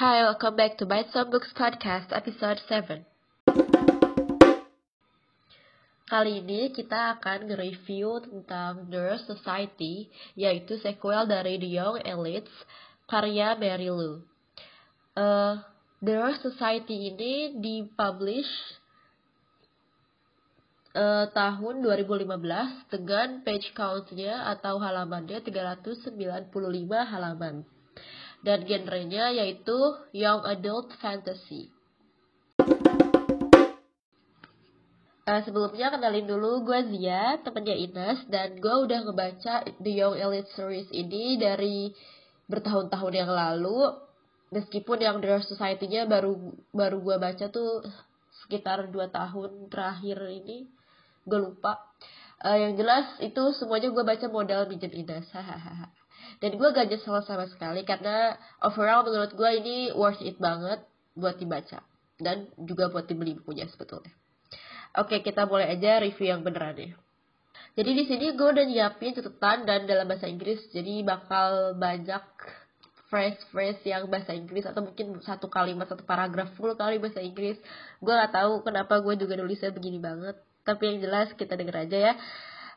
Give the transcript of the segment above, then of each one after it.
Hi, welcome back to Bite Some Books Podcast episode 7. Kali ini kita akan nge-review tentang The Society, yaitu sequel dari The Young Elites, karya Mary Lou. Uh, The Society ini dipublish uh, tahun 2015 dengan page count-nya atau halamannya 395 halaman dan genrenya yaitu young adult fantasy. Uh, sebelumnya kenalin dulu gue Zia, temennya Ines, dan gue udah ngebaca The Young Elite Series ini dari bertahun-tahun yang lalu. Meskipun yang The Society-nya baru baru gue baca tuh sekitar 2 tahun terakhir ini, gue lupa. Uh, yang jelas itu semuanya gue baca modal minjem Ines, hahaha dan gue gak nyesel sama sekali karena overall menurut gue ini worth it banget buat dibaca dan juga buat dibeli bukunya sebetulnya. Oke, kita mulai aja review yang beneran ya. Jadi di sini gue udah nyiapin catatan dan dalam bahasa Inggris, jadi bakal banyak phrase-phrase yang bahasa Inggris atau mungkin satu kalimat satu paragraf full kali bahasa Inggris. Gue gak tahu kenapa gue juga nulisnya begini banget, tapi yang jelas kita denger aja ya.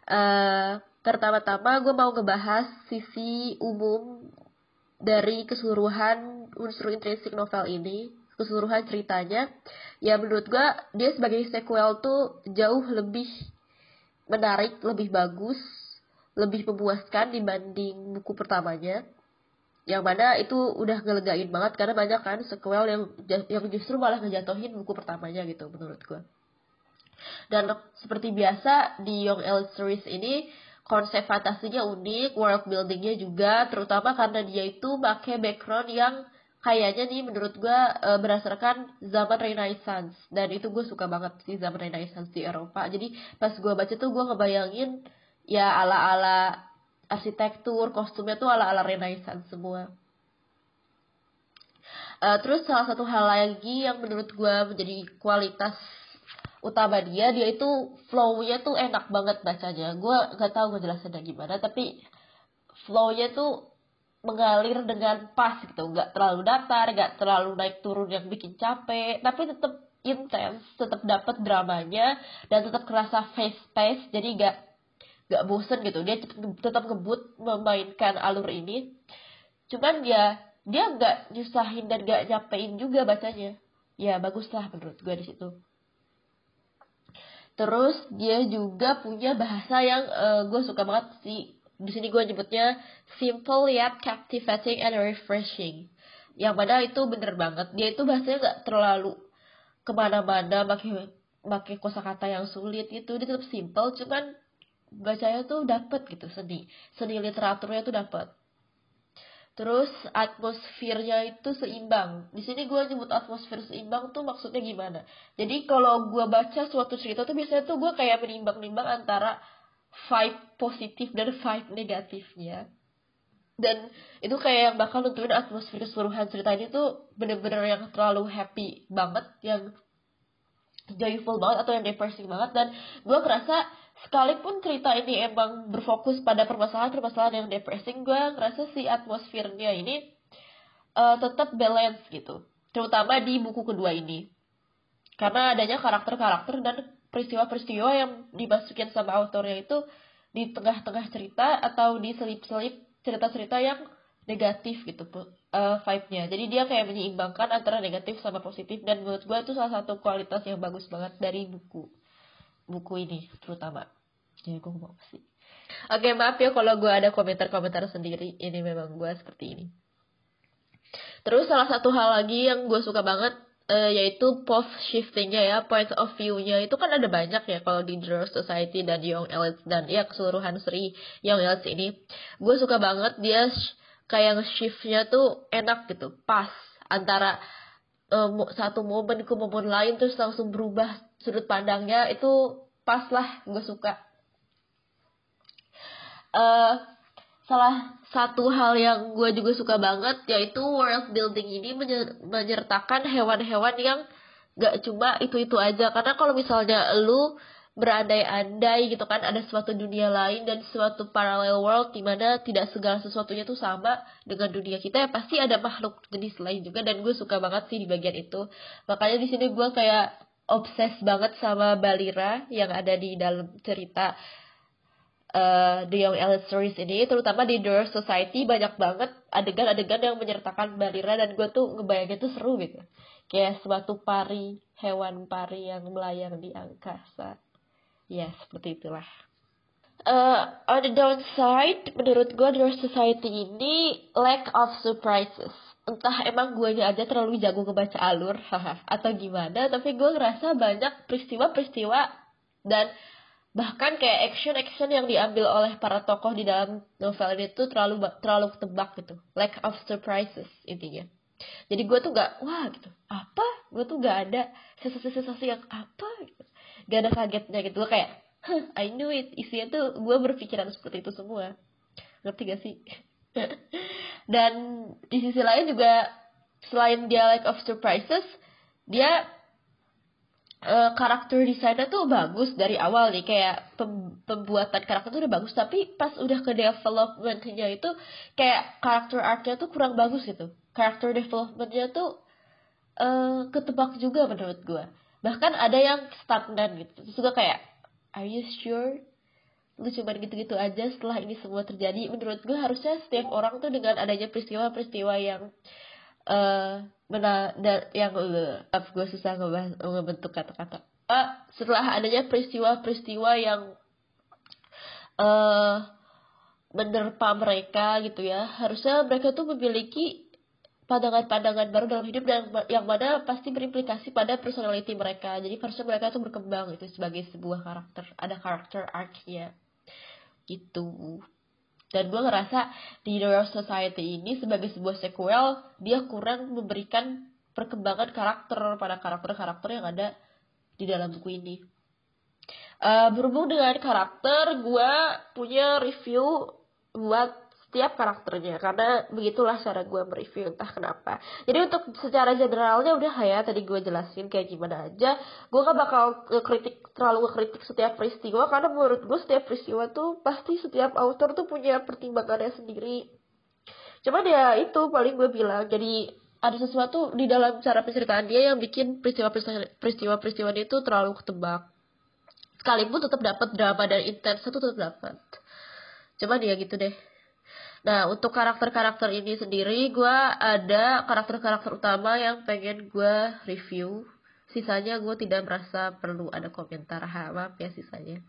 Uh, Pertama-tama gue mau ngebahas sisi umum dari keseluruhan unsur intrinsik novel ini, keseluruhan ceritanya. Ya menurut gue dia sebagai sequel tuh jauh lebih menarik, lebih bagus, lebih memuaskan dibanding buku pertamanya. Yang mana itu udah ngelegain banget karena banyak kan sequel yang yang justru malah ngejatohin buku pertamanya gitu menurut gue. Dan seperti biasa di Young L series ini konsep fantasinya unik, world buildingnya juga, terutama karena dia itu pakai background yang kayaknya nih menurut gue e, berdasarkan zaman Renaissance dan itu gue suka banget sih zaman Renaissance di Eropa. Jadi pas gue baca tuh gue ngebayangin ya ala-ala arsitektur, kostumnya tuh ala-ala Renaissance semua. Uh, terus salah satu hal lagi yang menurut gue menjadi kualitas utama dia dia itu flow-nya tuh enak banget bacanya. Gue nggak tahu gue jelasinnya gimana tapi flow-nya tuh mengalir dengan pas gitu. Nggak terlalu datar nggak terlalu naik turun yang bikin capek tapi tetap intens tetap dapat dramanya dan tetap kerasa face pace jadi nggak nggak bosen gitu. Dia tetap ngebut memainkan alur ini. Cuman ya dia nggak nyusahin dan nggak nyapein juga bacanya. Ya bagus lah menurut gue di situ Terus dia juga punya bahasa yang uh, gue suka banget sih. Di sini gue nyebutnya simple yet captivating and refreshing. Yang mana itu bener banget. Dia itu bahasanya gak terlalu ke mana-mana pakai pakai kosakata yang sulit gitu. Dia tetap simple, cuman bacanya tuh dapet gitu seni seni literaturnya tuh dapet Terus atmosfernya itu seimbang. Di sini gue nyebut atmosfer seimbang tuh maksudnya gimana? Jadi kalau gue baca suatu cerita tuh biasanya tuh gue kayak menimbang-nimbang antara vibe positif dan vibe negatifnya. Dan itu kayak yang bakal nentuin atmosfer keseluruhan cerita ini tuh bener-bener yang terlalu happy banget, yang joyful banget atau yang depressing banget. Dan gue ngerasa sekalipun cerita ini emang berfokus pada permasalahan-permasalahan yang depressing, gue ngerasa si atmosfernya ini uh, tetap balance gitu. Terutama di buku kedua ini. Karena adanya karakter-karakter dan peristiwa-peristiwa yang dimasukin sama autornya itu di tengah-tengah cerita atau di selip-selip cerita-cerita yang negatif gitu uh, vibe-nya. Jadi dia kayak menyeimbangkan antara negatif sama positif dan menurut gue itu salah satu kualitas yang bagus banget dari buku buku ini terutama jadi gue mau sih. Oke maaf ya kalau gue ada komentar-komentar sendiri. Ini memang gue seperti ini. Terus salah satu hal lagi yang gue suka banget uh, yaitu post shiftingnya ya point of view-nya. Itu kan ada banyak ya kalau di The Society dan Young Elites dan ya keseluruhan seri Young Elites ini. Gue suka banget dia kayak shiftnya tuh enak gitu. Pas antara um, satu momen ke momen lain terus langsung berubah sudut pandangnya itu pas lah gue suka uh, salah satu hal yang gue juga suka banget yaitu world building ini menyertakan hewan-hewan yang gak cuma itu-itu aja. Karena kalau misalnya lu berandai-andai gitu kan ada suatu dunia lain dan suatu parallel world di mana tidak segala sesuatunya tuh sama dengan dunia kita ya pasti ada makhluk jenis lain juga dan gue suka banget sih di bagian itu. Makanya di sini gue kayak obses banget sama Balira yang ada di dalam cerita uh, The Young Alice Stories ini terutama di The Society banyak banget adegan-adegan yang menyertakan Balira dan gue tuh ngebayangin tuh seru gitu. Kayak suatu pari hewan pari yang melayang di angkasa. Ya seperti itulah. Uh, on the downside menurut gue The Society ini lack of surprises. Entah emang gue aja terlalu jago ngebaca alur atau gimana tapi gue ngerasa banyak peristiwa-peristiwa dan bahkan kayak action-action yang diambil oleh para tokoh di dalam novel ini tuh terlalu terlalu tebak gitu. Lack of surprises intinya. Jadi gue tuh gak wah gitu. Apa? Gue tuh gak ada sensasi-sensasi yang apa? gitu. Gak ada kagetnya gitu. Gue kayak I knew it. Isinya tuh gue berpikiran seperti itu semua. Ngerti gak sih? Dan di sisi lain juga selain dia lack of surprises dia uh, karakter desainnya tuh bagus dari awal nih. Kayak pem pembuatan karakter tuh udah bagus. Tapi pas udah ke developmentnya itu kayak karakter artnya tuh kurang bagus gitu. Karakter developmentnya tuh uh, ketebak juga menurut gue bahkan ada yang stagnan gitu. Terus gue kayak are you sure? Lu cuma gitu-gitu aja setelah ini semua terjadi. Menurut gue harusnya setiap orang tuh dengan adanya peristiwa-peristiwa yang uh, benar dan yang uh, gue susah ngebahas ngebentuk kata-kata. Uh, setelah adanya peristiwa-peristiwa yang uh, menerpa mereka gitu ya harusnya mereka tuh memiliki pandangan-pandangan baru dalam hidup dan yang mana pasti berimplikasi pada personality mereka. Jadi harusnya mereka tuh berkembang itu sebagai sebuah karakter ada karakter arc-nya. Gitu dan gue ngerasa di The Royal Society ini sebagai sebuah sequel dia kurang memberikan perkembangan karakter pada karakter-karakter yang ada di dalam buku ini. Uh, berhubung dengan karakter gue punya review buat setiap karakternya karena begitulah cara gue mereview entah kenapa. Jadi untuk secara generalnya udah ya tadi gue jelasin kayak gimana aja. Gue gak bakal kritik terlalu ngekritik setiap peristiwa karena menurut gue setiap peristiwa tuh pasti setiap author tuh punya pertimbangannya sendiri. Cuman ya itu paling gue bilang jadi ada sesuatu di dalam cara penceritaan dia yang bikin peristiwa-peristiwa peristiwa itu terlalu ketebak. Sekalipun tetap dapat drama dan intens itu tetap dapat. Cuman ya gitu deh Nah, untuk karakter-karakter ini sendiri, gue ada karakter-karakter utama yang pengen gue review. Sisanya gue tidak merasa perlu ada komentar. Maaf ya sisanya.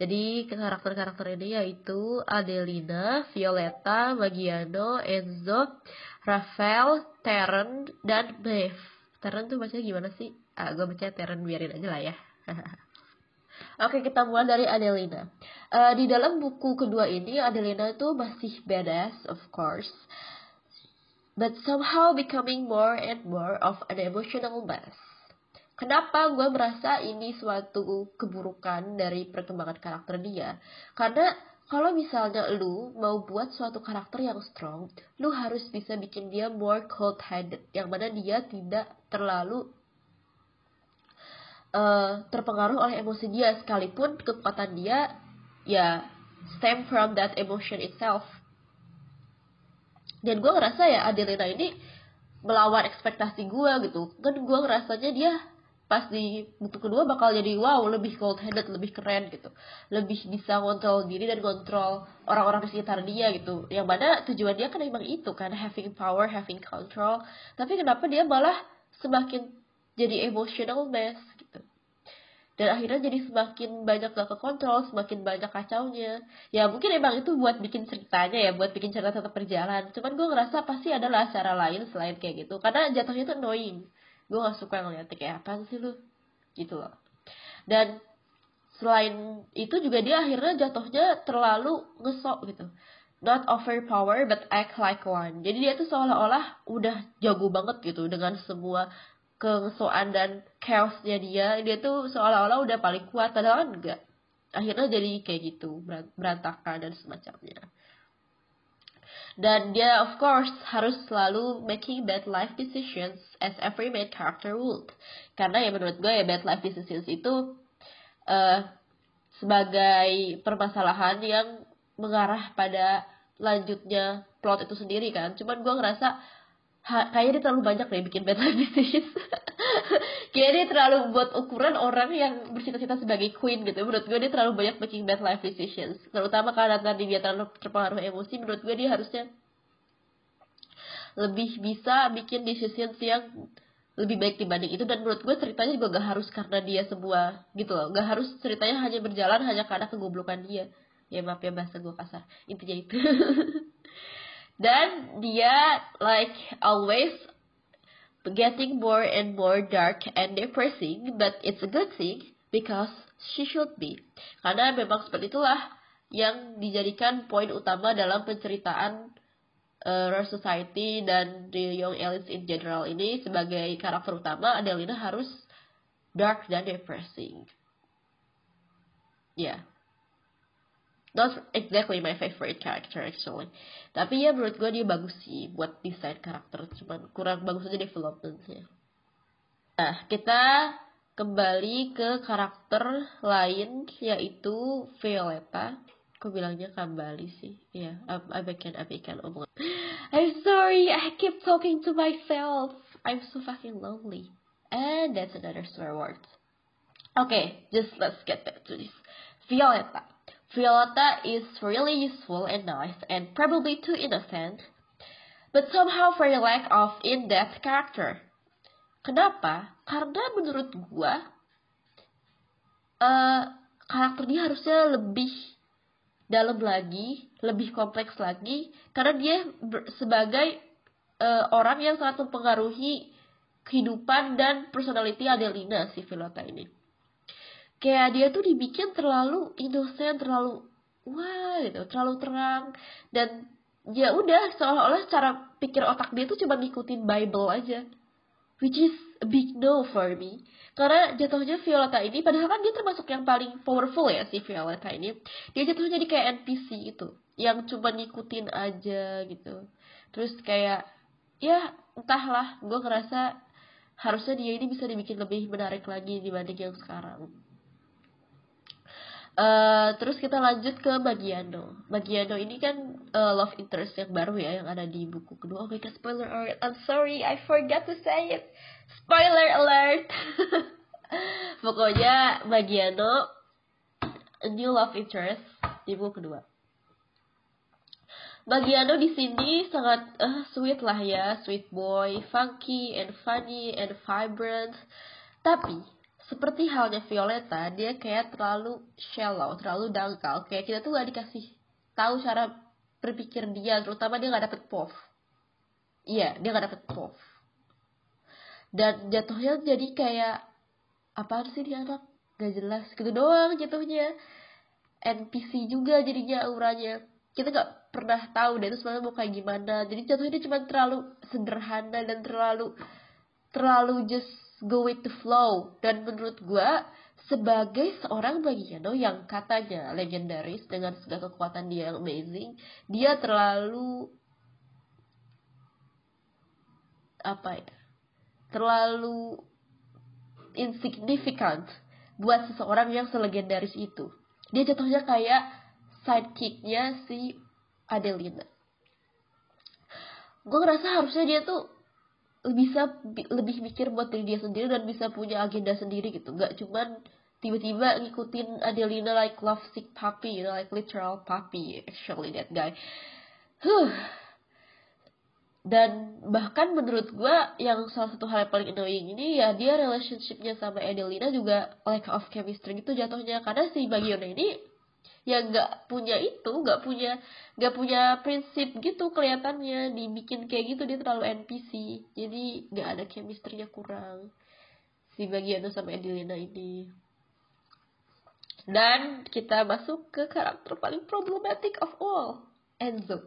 Jadi karakter-karakter ini yaitu Adelina, Violetta, Magiano, Enzo, Rafael, Teren, dan Bev. Teren tuh bacanya gimana sih? Ah, gue baca Teren biarin aja lah ya. Oke, kita mulai dari Adelina. Uh, di dalam buku kedua ini, Adelina itu masih badass, of course. But somehow becoming more and more of an emotional mess. Kenapa gue merasa ini suatu keburukan dari perkembangan karakter dia? Karena kalau misalnya lu mau buat suatu karakter yang strong, lu harus bisa bikin dia more cold-headed, yang mana dia tidak terlalu uh, terpengaruh oleh emosi dia. Sekalipun kekuatan dia ya stem from that emotion itself. Dan gue ngerasa ya Adelina ini melawan ekspektasi gue gitu. Kan gue ngerasanya dia pas di buku kedua bakal jadi wow lebih cold headed lebih keren gitu. Lebih bisa ngontrol diri dan kontrol orang-orang di sekitar dia gitu. Yang mana tujuan dia kan emang itu kan having power having control. Tapi kenapa dia malah semakin jadi emotional mess dan akhirnya jadi semakin banyak gak kekontrol semakin banyak kacaunya. Ya mungkin emang itu buat bikin ceritanya ya buat bikin cerita tetap berjalan. Cuman gue ngerasa pasti adalah cara lain selain kayak gitu. Karena jatuhnya tuh annoying. Gue gak suka ngeliat kayak apa sih lu? Gitu loh. Dan selain itu juga dia akhirnya jatuhnya terlalu ngesok gitu. Not overpower but act like one. Jadi dia tuh seolah-olah udah jago banget gitu dengan semua kesoan dan chaosnya dia dia tuh seolah-olah udah paling kuat padahal kan enggak akhirnya jadi kayak gitu berantakan dan semacamnya. Dan dia of course harus selalu making bad life decisions as every main character would. Karena ya menurut gue ya bad life decisions itu uh, sebagai permasalahan yang mengarah pada lanjutnya plot itu sendiri kan. Cuman gue ngerasa ha, kayaknya dia terlalu banyak deh bikin bad life decisions kayaknya dia terlalu buat ukuran orang yang bercita-cita sebagai queen gitu. Menurut gue dia terlalu banyak bikin bad life decisions. Terutama karena tadi dia terlalu terpengaruh emosi menurut gue dia harusnya lebih bisa bikin decisions yang lebih baik dibanding itu. Dan menurut gue ceritanya juga gak harus karena dia sebuah gitu loh. Gak harus ceritanya hanya berjalan hanya karena kegoblokan dia. Ya maaf ya bahasa gue kasar. Intinya itu dan dia like always getting more and more dark and depressing but it's a good thing because she should be karena memang seperti itulah yang dijadikan poin utama dalam penceritaan uh, Society dan the Young Elites in general ini sebagai karakter utama Adelina harus dark dan depressing. Ya. Yeah. Not exactly my favorite character actually. Tapi ya menurut gue dia bagus sih buat desain karakter. Cuman kurang bagus aja developmentnya. Nah, kita kembali ke karakter lain yaitu Violeta Aku bilangnya kembali sih. Ya, yeah, abaikan-abaikan omongan. I'm sorry, I keep talking to myself. I'm so fucking lonely. And that's another swear word. Okay, just let's get back to this. Violeta. Violeta is really useful and nice and probably too innocent, but somehow the lack of in-depth character. Kenapa? Karena menurut gua, uh, karakter dia harusnya lebih dalam lagi, lebih kompleks lagi, karena dia sebagai uh, orang yang sangat mempengaruhi kehidupan dan personality Adelina si Violeta ini. Kayak dia tuh dibikin terlalu innocent, terlalu wah gitu, terlalu terang dan ya udah seolah-olah cara pikir otak dia tuh cuma ngikutin Bible aja. Which is a big no for me. Karena jatuhnya Violeta ini, padahal kan dia termasuk yang paling powerful ya si Violeta ini. Dia jatuhnya jadi kayak NPC itu, yang cuma ngikutin aja gitu. Terus kayak, ya entahlah, gue ngerasa harusnya dia ini bisa dibikin lebih menarik lagi dibanding yang sekarang. Uh, terus kita lanjut ke Magiano. Magiano ini kan uh, love interest yang baru ya, yang ada di buku kedua. Oh my spoiler alert. I'm sorry, I forgot to say it. Spoiler alert. Pokoknya Magiano a new love interest di buku kedua. Magiano di sini sangat uh, sweet lah ya, sweet boy, funky and funny and vibrant. Tapi seperti halnya Violeta, dia kayak terlalu shallow, terlalu dangkal. Kayak kita tuh gak dikasih tahu cara berpikir dia, terutama dia gak dapet POV. Iya, dia gak dapet POV. Dan jatuhnya jadi kayak, apa sih dia anak? Gak jelas, gitu doang jatuhnya. NPC juga jadinya auranya. Kita gak pernah tahu dia itu sebenarnya mau kayak gimana. Jadi jatuhnya dia cuma terlalu sederhana dan terlalu terlalu just go with the flow. Dan menurut gue sebagai seorang Bagiano yang katanya legendaris dengan segala kekuatan dia yang amazing dia terlalu apa ya terlalu insignificant buat seseorang yang selegendaris itu. Dia jatuhnya kayak sidekicknya si Adelina. Gue ngerasa harusnya dia tuh bisa lebih mikir buat diri dia sendiri dan bisa punya agenda sendiri gitu. Nggak cuman tiba-tiba ngikutin Adelina like love sick puppy you know like literal puppy actually that guy. Huh. dan bahkan menurut gue yang salah satu hal yang paling annoying ini ya dia relationshipnya sama Adelina juga lack of chemistry gitu jatuhnya. Karena si Bagiona ini yang nggak punya itu nggak punya nggak punya prinsip gitu kelihatannya. Dibikin kayak gitu dia terlalu NPC jadi nggak ada chemistry-nya kurang. Si bagian sama Adelina ini. Dan kita masuk ke karakter paling problematic of all. Enzo.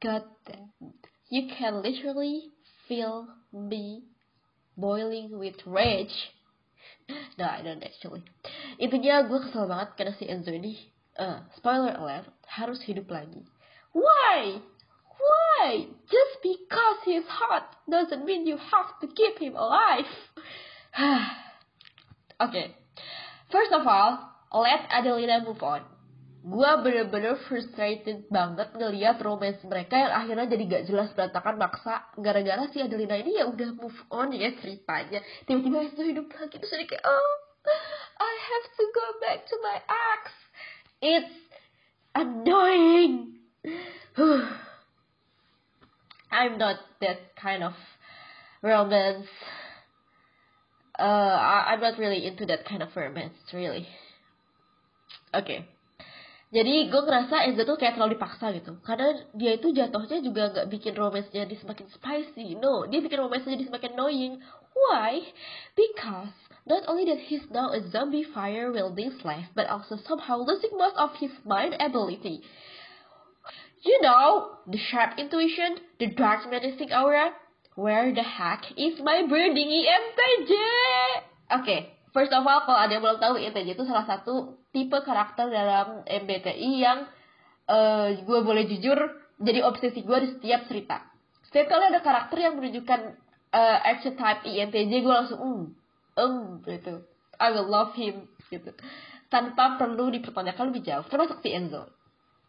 God damn. You can literally feel me boiling with rage no, I don't actually. Intinya gue kesel banget karena si Enzo ini, uh, spoiler alert, harus hidup lagi. Why? Why? Just because he's hot doesn't mean you have to keep him alive. okay. First of all, let Adelina move on gue bener-bener frustrated banget ngeliat romance mereka yang akhirnya jadi gak jelas berantakan maksa. Gara-gara si Adelina ini ya udah move on ya ceritanya. Tiba-tiba itu hidup lagi terus jadi kayak oh I have to go back to my ex. It's annoying. I'm not that kind of romance. Uh I'm not really into that kind of romance really. Okay jadi gue ngerasa Enzo tuh kayak terlalu dipaksa gitu. Karena dia itu jatuhnya juga nggak bikin romansnya jadi semakin spicy no. Dia bikin romansnya jadi semakin annoying. Why? Because not only that he's now a zombie fire wielding slave but also somehow losing most of his mind ability. You know the sharp intuition the dark menacing aura where the heck is my burning EMTJ oke okay, First of all, kalau ada yang belum tahu, INTJ itu salah satu tipe karakter dalam MBTI yang uh, eh, gue boleh jujur jadi obsesi gue di setiap cerita. Setiap kali ada karakter yang menunjukkan uh, archetype INTJ, gue langsung, um, um, gitu. I will love him, gitu. Tanpa perlu dipertanyakan lebih jauh. Termasuk si Enzo.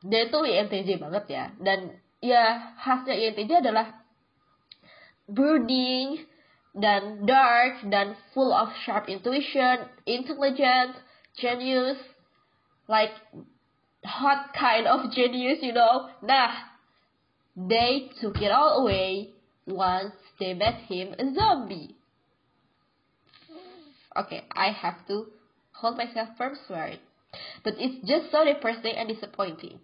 Dia itu INTJ banget ya. Dan ya khasnya INTJ adalah brooding, dan dark dan full of sharp intuition, intelligent, genius, like hot kind of genius, you know. Nah, they took it all away once they met him a zombie. Okay, I have to hold myself from swearing. But it's just so depressing and disappointing.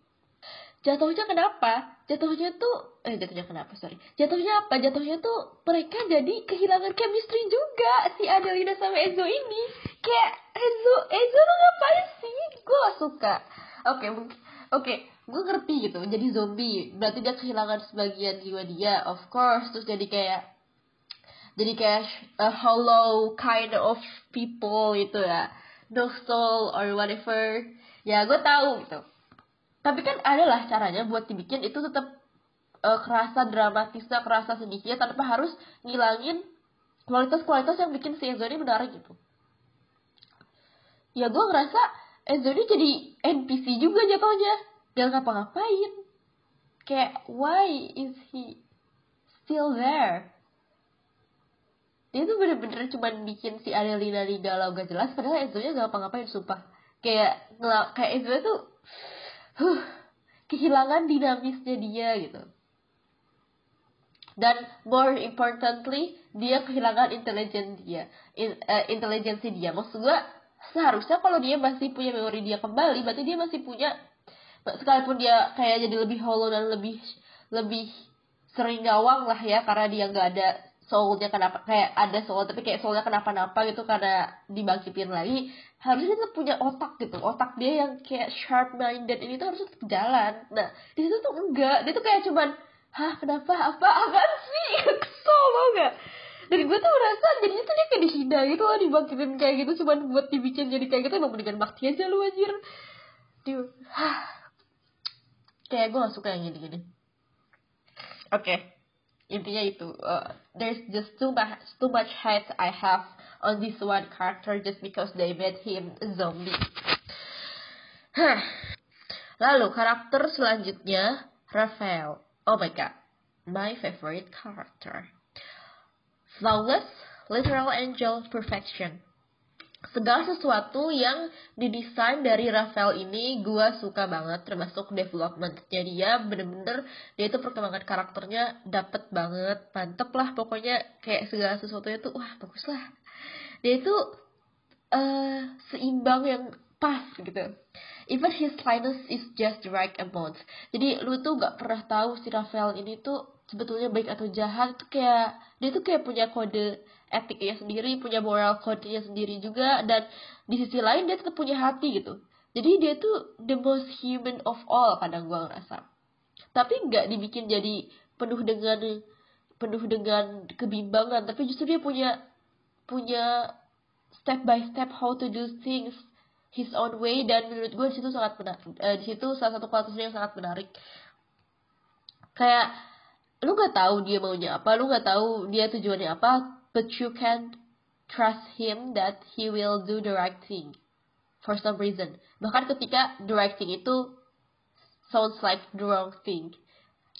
jatuhnya kenapa jatuhnya tuh eh jatuhnya kenapa sorry jatuhnya apa jatuhnya tuh mereka jadi kehilangan chemistry juga si Adelina sama Enzo ini kayak Enzo Enzo tuh ngapain sih? Gue gak suka. Oke okay, oke okay, gue ngerti gitu. Jadi zombie berarti dia kehilangan sebagian jiwa dia of course. Terus jadi kayak jadi kayak a hollow kind of people itu ya. No soul or whatever. Ya gue tahu gitu. Tapi kan adalah caranya buat dibikin itu tetap uh, kerasa dramatisnya kerasa sedihnya tanpa harus ngilangin kualitas-kualitas yang bikin si Enzo ini menarik gitu ya gue ngerasa Enzo ini jadi NPC juga jatuhnya. Yang ngapa-ngapain? Kayak why is he still there? Dia tuh bener-bener cuma bikin si Adelina di galau gak jelas padahal Enzo gak ngapa-ngapain sumpah. Kayak kayak Enzo tuh huh, kehilangan dinamisnya dia gitu. Dan more importantly dia kehilangan intelijen dia in, uh, intelijensi dia. Maksud gue seharusnya kalau dia masih punya memori dia kembali berarti dia masih punya sekalipun dia kayak jadi lebih hollow dan lebih lebih sering gawang lah ya karena dia nggak ada soulnya kenapa kayak ada soul tapi kayak soulnya kenapa-napa gitu karena dibangkitin lagi harusnya dia punya otak gitu. Otak dia yang kayak sharp minded ini tuh harusnya jalan. Nah di situ tuh enggak. Dia tuh kayak cuman hah kenapa? Apa? Apa sih? Kesel lo enggak dan gue tuh merasa jadinya tuh dia kayak dihina gitu loh dibangkitin kayak gitu cuman buat dibikin jadi kayak gitu emang mendingan bakti aja lu anjir Duh, kayak gue gak suka yang gini-gini oke okay. intinya itu uh, there's just too much too much hate I have on this one character just because they made him a zombie. Hah. Lalu karakter selanjutnya Raphael. Oh my god, my favorite character. Flawless, literal angel perfection. Segala sesuatu yang didesain dari Rafael ini gue suka banget termasuk developmentnya dia. Bener-bener dia itu perkembangan karakternya dapet banget. Mantep lah pokoknya kayak segala sesuatunya tuh wah bagus lah. Dia itu uh, seimbang yang pas gitu. Even his kindness is just the right amount jadi lu tuh gak pernah tahu si Rafael ini tuh sebetulnya baik atau jahat. Tuh kayak dia tuh kayak punya kode etiknya sendiri punya moral code-nya sendiri juga dan di sisi lain dia tetap punya hati gitu. Jadi dia tuh the most human of all kadang gua ngerasa. Tapi nggak dibikin jadi penuh dengan penuh dengan kebimbangan tapi justru dia punya punya step by step how to do things his own way dan menurut gue di situ sangat benar uh, di situ salah satu kualitasnya yang sangat menarik. Kayak lu gak tahu dia maunya apa lu gak tahu dia tujuannya apa but you can trust him that he will do the right thing for some reason. Bahkan ketika directing itu sounds like the wrong thing,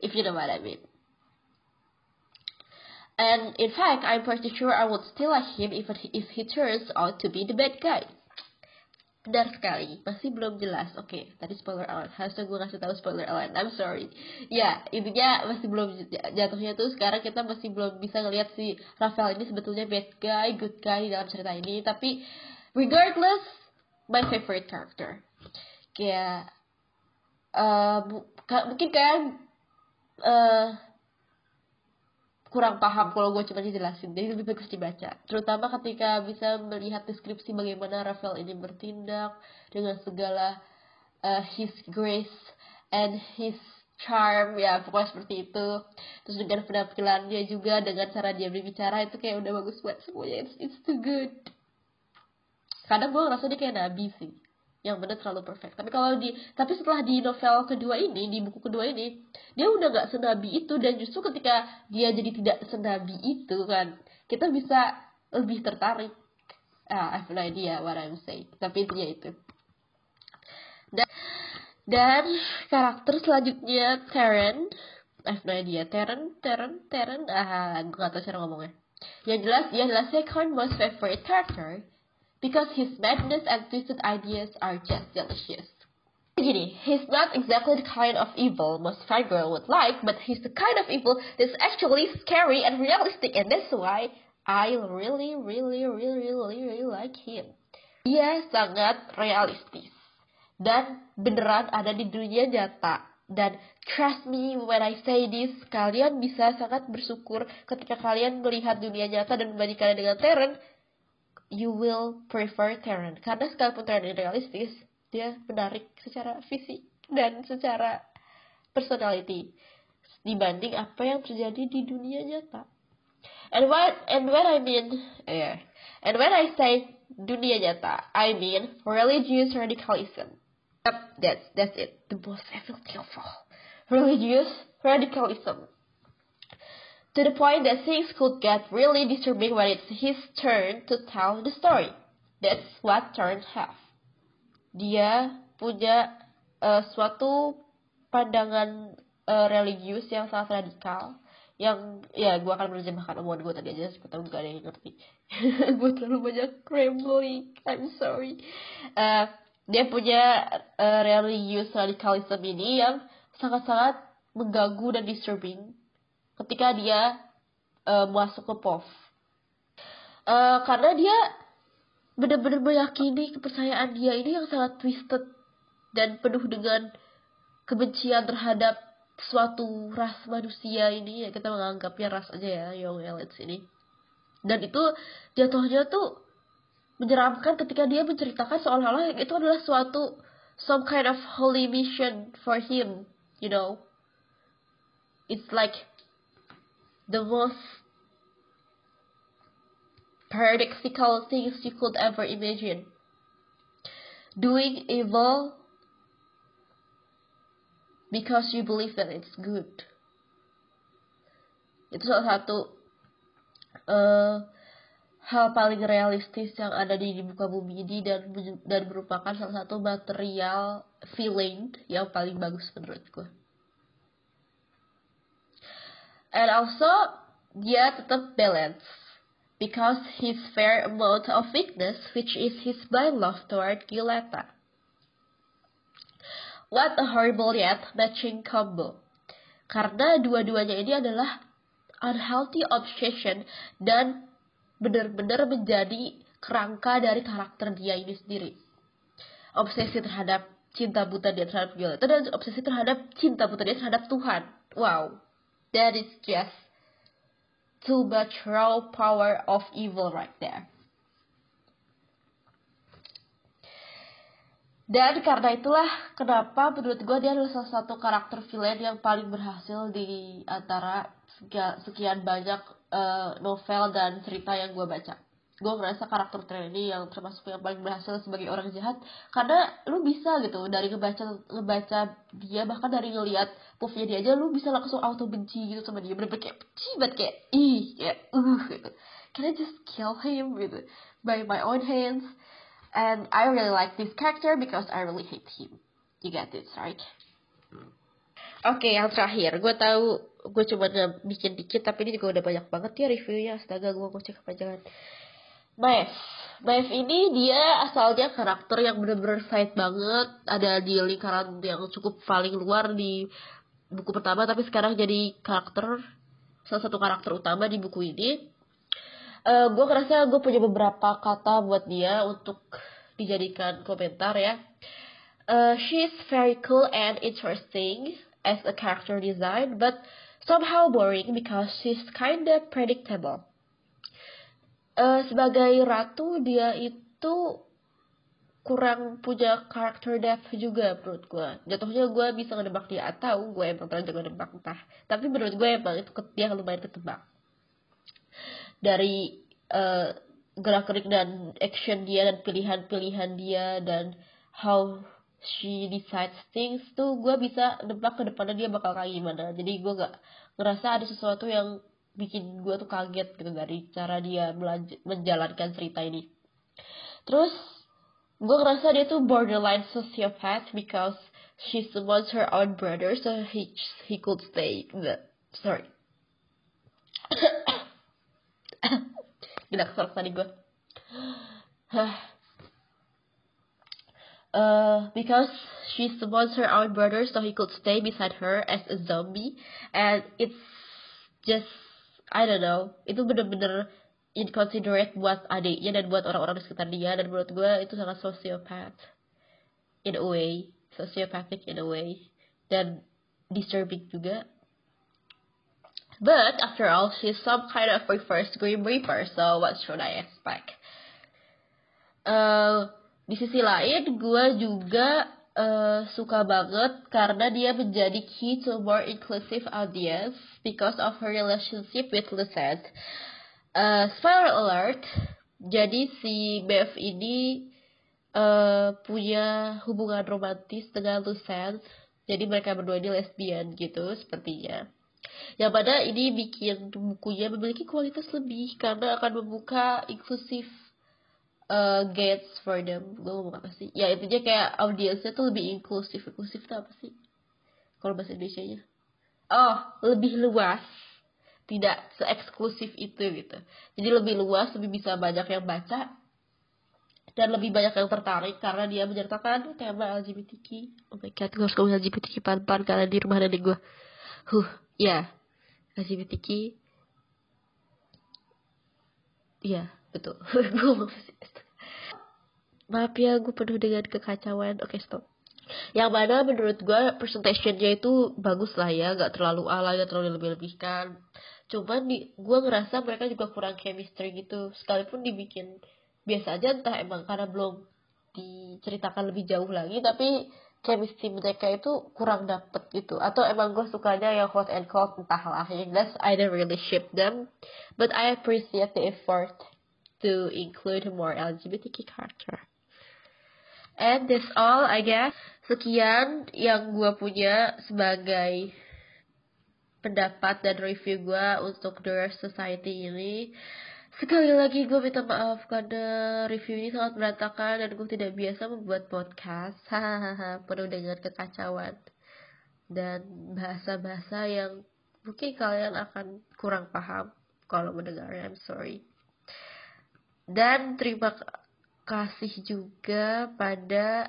if you know what I mean. And in fact, I'm pretty sure I would still like him if if he turns out to be the bad guy. Benar sekali, masih belum jelas. Oke, okay, tadi spoiler alert. Harusnya gue kasih tahu spoiler alert. I'm sorry. Ya, intinya masih belum jatuhnya tuh sekarang kita masih belum bisa ngelihat si Rafael ini sebetulnya bad guy, good guy dalam cerita ini. Tapi regardless, my favorite character. Kayak uh, mungkin kayak uh, kurang paham kalau gue cuma dijelasin jadi lebih bagus dibaca. Terutama ketika bisa melihat deskripsi bagaimana Rafael ini bertindak dengan segala uh, his grace and his charm. Ya pokoknya seperti itu. Terus dengan penampilannya juga dengan cara dia berbicara itu kayak udah bagus buat semuanya. It's, it's too good. Kadang gue ngerasa dia kayak nabi sih yang benar terlalu perfect. Tapi kalau di tapi setelah di novel kedua ini, di buku kedua ini, dia udah gak senabi itu dan justru ketika dia jadi tidak senabi itu kan, kita bisa lebih tertarik. Ah, I have no idea what I'm saying. Tapi intinya itu. Dan dan karakter selanjutnya Teren, I have no idea. Teren, Teren, Teren, ah, gue gak tau cara ngomongnya. Yang jelas dia adalah second most favorite character because his madness and twisted ideas are just delicious. Gini, he's not exactly the kind of evil most fangirl would like, but he's the kind of evil that's actually scary and realistic, and that's why I really, really, really, really, really like him. Dia sangat realistis dan beneran ada di dunia nyata. Dan trust me when I say this, kalian bisa sangat bersyukur ketika kalian melihat dunia nyata dan membandingkannya dengan Terran you will prefer Terran karena sekalipun Terran realistis dia menarik secara fisik dan secara personality dibanding apa yang terjadi di dunia nyata. And what and when I mean yeah, and when I say dunia nyata, I mean religious radicalism. Yep, that's that's it. The most evil thing of all. Religious radicalism to the point that things could get really disturbing when it's his turn to tell the story. That's what turns have. Dia punya uh, suatu pandangan uh, religius yang sangat radikal yang ya gue akan menerjemahkan omongan gue tadi aja tahu gak ada yang ngerti gue terlalu banyak rambling I'm sorry uh, dia punya uh, religius radikalisme ini yang sangat-sangat mengganggu dan disturbing ketika dia uh, masuk ke POV. Uh, karena dia benar-benar meyakini kepercayaan dia ini yang sangat twisted dan penuh dengan kebencian terhadap suatu ras manusia ini. Ya kita menganggapnya ras aja ya young elites ini. Dan itu jatuhnya tuh menyeramkan ketika dia menceritakan seolah-olah itu adalah suatu some kind of holy mission for him you know. It's like the most paradoxical things you could ever imagine. Doing evil because you believe that it's good. Itu salah satu uh, hal paling realistis yang ada di, di muka bumi ini dan dan merupakan salah satu material feeling yang paling bagus menurut gue. And also, dia tetap balance because his fair amount of weakness, which is his blind love toward Giletta. What a horrible yet matching combo. Karena dua-duanya ini adalah unhealthy obsession dan benar-benar menjadi kerangka dari karakter dia ini sendiri. Obsesi terhadap cinta buta dia terhadap Violeta dan obsesi terhadap cinta buta dia terhadap Tuhan. Wow, that is just too much raw power of evil right there. Dan karena itulah kenapa menurut gue dia adalah salah satu karakter villain yang paling berhasil di antara sekian banyak uh, novel dan cerita yang gue baca gue ngerasa karakter Tren ini yang termasuk yang paling berhasil sebagai orang jahat karena lu bisa gitu dari ngebaca ngebaca dia bahkan dari ngelihat puffnya dia aja lu bisa langsung auto benci gitu sama dia bener-bener kayak benci banget kayak ih kayak uh gitu can I just kill him gitu by my own hands and I really like this character because I really hate him. You get this, right? Oke, okay, yang terakhir, gue tahu gue cuma bikin dikit, tapi ini juga udah banyak banget ya reviewnya. Astaga, gue cek kepanjangan. Maeve. Maeve ini dia asalnya karakter yang bener-bener fight banget. Ada di lingkaran yang cukup paling luar di buku pertama, tapi sekarang jadi karakter salah satu karakter utama di buku ini. Uh, gue ngerasa gue punya beberapa kata buat dia untuk dijadikan komentar ya. Uh, she's very cool and interesting as a character design, but somehow boring because she's kinda predictable. Uh, sebagai ratu dia itu kurang punya character depth juga menurut gue. Jatuhnya gue bisa ngedebak dia atau gue emang pernah juga ngedebak entah. Tapi menurut gue emang itu dia lumayan ketebak. Dari uh, gerak-gerik dan action dia dan pilihan-pilihan dia dan how she decides things tuh gue bisa nebak ke depannya dia bakal kayak gimana jadi gue gak ngerasa ada sesuatu yang bikin gue tuh kaget gitu dari cara dia menjalankan cerita ini. Terus gue ngerasa dia tuh borderline sociopath because she supports her own brother so he he could stay the sorry. Gila kesel tadi gue uh, because she supports her own brother so he could stay beside her as a zombie. And it's just I don't know. Itu bener-bener inconsiderate buat adiknya dan buat orang-orang di sekitar dia. Dan menurut gue itu sangat sociopath in a way. Sociopathic in a way. Dan disturbing juga. But after all she's some kind of reverse Grim Reaper so what should I expect? Uh, di sisi lain gue juga uh, suka banget karena dia menjadi key to more inclusive audience because of her relationship with Lucette. Uh, spoiler alert, jadi si Bev ini uh, punya hubungan romantis dengan Lucette. Jadi mereka berdua ini lesbian gitu sepertinya. Yang pada ini bikin bukunya memiliki kualitas lebih karena akan membuka inklusif uh, gates for them. Gue ngomong apa sih? Ya intinya kayak audiensnya tuh lebih inklusif inklusif tuh apa sih? Kalau bahasa Indonesia nya oh lebih luas. Tidak se-eksklusif itu gitu. Jadi lebih luas lebih bisa banyak yang baca. Dan lebih banyak yang tertarik karena dia menyertakan tema LGBTQ oh my god gue harus ngomong LGBTQ pan-pan karena di rumah ada gue huh ya. Yeah. LGBTQ Iya, betul. gue maaf ya gue penuh dengan kekacauan. Oke okay, stop. Yang mana menurut gue presentationnya itu bagus lah ya. Gak terlalu ala gak terlalu lebih-lebihkan. Cuman di gue ngerasa mereka juga kurang chemistry gitu. Sekalipun dibikin biasa aja entah emang karena belum diceritakan lebih jauh lagi tapi chemistry mereka itu kurang dapet gitu. Atau emang gue sukanya yang hot and cold entahlah. Yang jelas I don't really ship them. But I appreciate the effort to include more LGBTQ character And that's all I guess. Sekian yang gue punya sebagai pendapat dan review gue untuk The Society ini. Sekali lagi gue minta maaf karena review ini sangat berantakan dan gue tidak biasa membuat podcast. Hahaha, penuh dengan kekacauan dan bahasa-bahasa yang mungkin kalian akan kurang paham kalau mendengarnya. I'm sorry. Dan terima kasih juga pada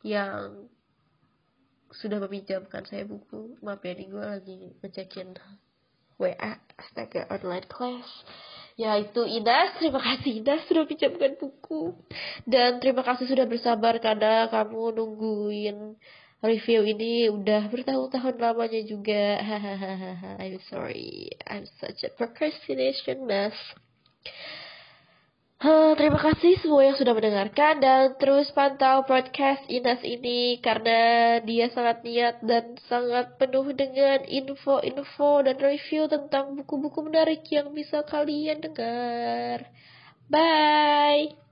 yang sudah meminjamkan saya buku. Maaf ya, nih gue lagi ngecekin WA astaga online class. Ya itu Ida, terima kasih Ida sudah pinjamkan buku. Dan terima kasih sudah bersabar karena kamu nungguin review ini udah bertahun-tahun lamanya juga. Hahaha, I'm sorry. I'm such a procrastination mess. Uh, terima kasih semua yang sudah mendengarkan dan terus pantau podcast Inas ini karena dia sangat niat dan sangat penuh dengan info-info dan review tentang buku-buku menarik yang bisa kalian dengar. Bye!